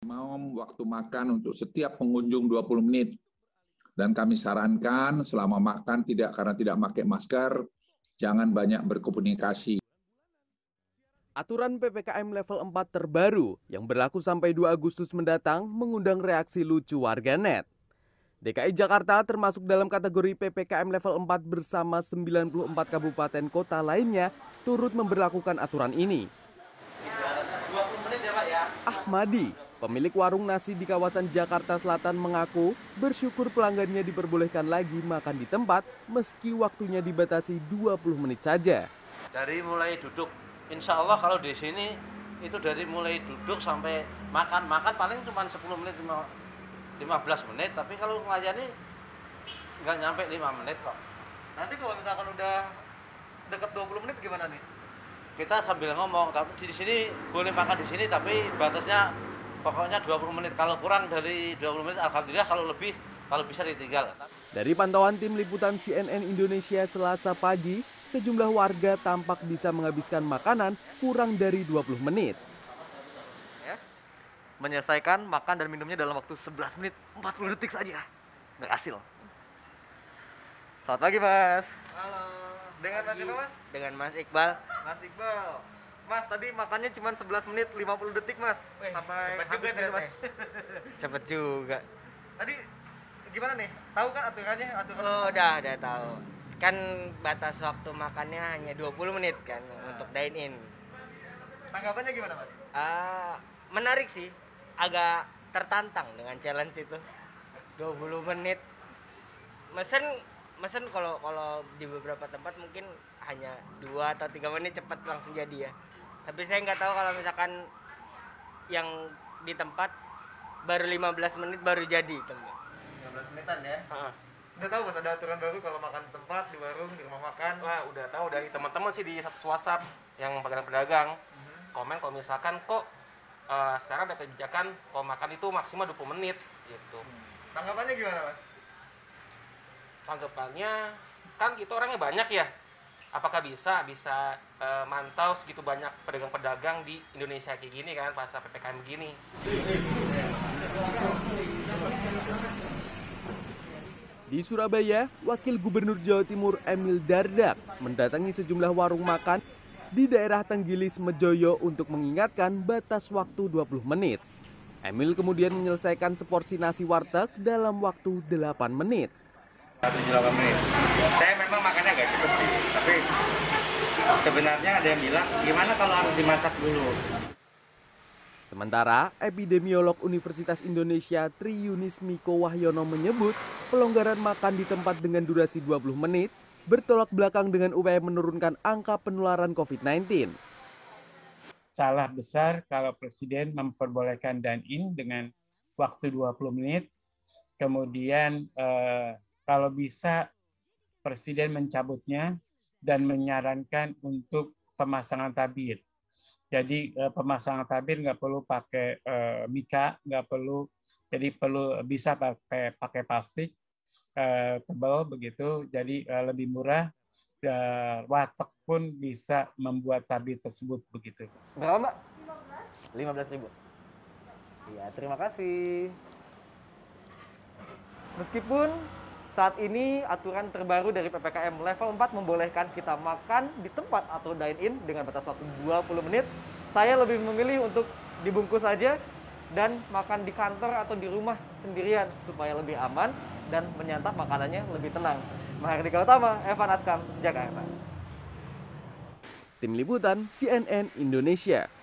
Mau waktu makan untuk setiap pengunjung 20 menit. Dan kami sarankan selama makan tidak karena tidak pakai masker, jangan banyak berkomunikasi. Aturan PPKM level 4 terbaru yang berlaku sampai 2 Agustus mendatang mengundang reaksi lucu warganet. DKI Jakarta termasuk dalam kategori PPKM level 4 bersama 94 kabupaten kota lainnya turut memberlakukan aturan ini. Ahmadi, pemilik warung nasi di kawasan Jakarta Selatan mengaku bersyukur pelanggannya diperbolehkan lagi makan di tempat meski waktunya dibatasi 20 menit saja. Dari mulai duduk insya Allah kalau di sini itu dari mulai duduk sampai makan. Makan paling cuma 10 menit 15 menit. Tapi kalau melayani nggak nyampe 5 menit kok. Nanti kalau misalkan udah dekat 20 menit gimana nih? Kita sambil ngomong tapi di sini boleh makan di sini tapi batasnya pokoknya 20 menit kalau kurang dari 20 menit alhamdulillah kalau lebih kalau bisa ditinggal dari pantauan tim liputan CNN Indonesia Selasa pagi sejumlah warga tampak bisa menghabiskan makanan kurang dari 20 menit. Ya, menyelesaikan makan dan minumnya dalam waktu 11 menit 40 detik saja. Berhasil. Selamat pagi, Mas. Halo. Dengan Mas Mas? Dengan Mas Iqbal. Mas Iqbal. Mas, tadi makannya cuma 11 menit 50 detik, Mas. Wih, Sampai cepet juga habis, ternyata. Cepet juga. Tadi gimana nih? Tahu kan aturannya? Aturan Oh, udah, udah tahu. Kan batas waktu makannya hanya 20 menit kan untuk dine in. Tanggapannya gimana, Mas? Ah, menarik sih. Agak tertantang dengan challenge itu. 20 menit. Mesen mesen kalau kalau di beberapa tempat mungkin hanya 2 atau 3 menit cepat langsung jadi ya. Tapi saya nggak tahu kalau misalkan yang di tempat baru 15 menit baru jadi tempat. 15 menitan ya. Heeh. Udah tahu Mas ada aturan baru kalau makan di tempat, di warung, di rumah makan. Wah udah tahu dari teman-teman sih di WhatsApp yang pedagang-pedagang komen kalau misalkan kok eh, sekarang ada kebijakan kalau makan itu maksimal 20 menit gitu. Tanggapannya gimana, Mas? Tanggapannya kan kita orangnya banyak ya. Apakah bisa bisa eh, mantau segitu banyak pedagang-pedagang di Indonesia kayak gini kan pasca PPKM gini. Di Surabaya, Wakil Gubernur Jawa Timur Emil Dardak mendatangi sejumlah warung makan di daerah Tenggilis Mejoyo untuk mengingatkan batas waktu 20 menit. Emil kemudian menyelesaikan seporsi nasi warteg dalam waktu 8 menit. 7-8 menit. Saya memang makannya agak cepet sih, tapi sebenarnya ada yang bilang gimana kalau harus dimasak dulu. Sementara, epidemiolog Universitas Indonesia Tri Yunis Miko Wahyono menyebut pelonggaran makan di tempat dengan durasi 20 menit bertolak belakang dengan upaya menurunkan angka penularan COVID-19. salah besar kalau presiden memperbolehkan dine-in dengan waktu 20 menit. Kemudian eh, kalau bisa presiden mencabutnya dan menyarankan untuk pemasangan tabir. Jadi eh, pemasangan tabir nggak perlu pakai eh, mika, nggak perlu, jadi perlu bisa pakai pakai plastik eh, tebal begitu. Jadi eh, lebih murah. Warteg pun bisa membuat tabir tersebut begitu. Berapa, Mbak? 15 ribu. Iya, terima kasih. Meskipun saat ini aturan terbaru dari PPKM level 4 membolehkan kita makan di tempat atau dine-in dengan batas waktu 20 menit, saya lebih memilih untuk dibungkus saja dan makan di kantor atau di rumah sendirian supaya lebih aman dan menyantap makanannya lebih tenang. Mahardika Utama, Evan Askam, Jakarta. Tim Liputan CNN Indonesia.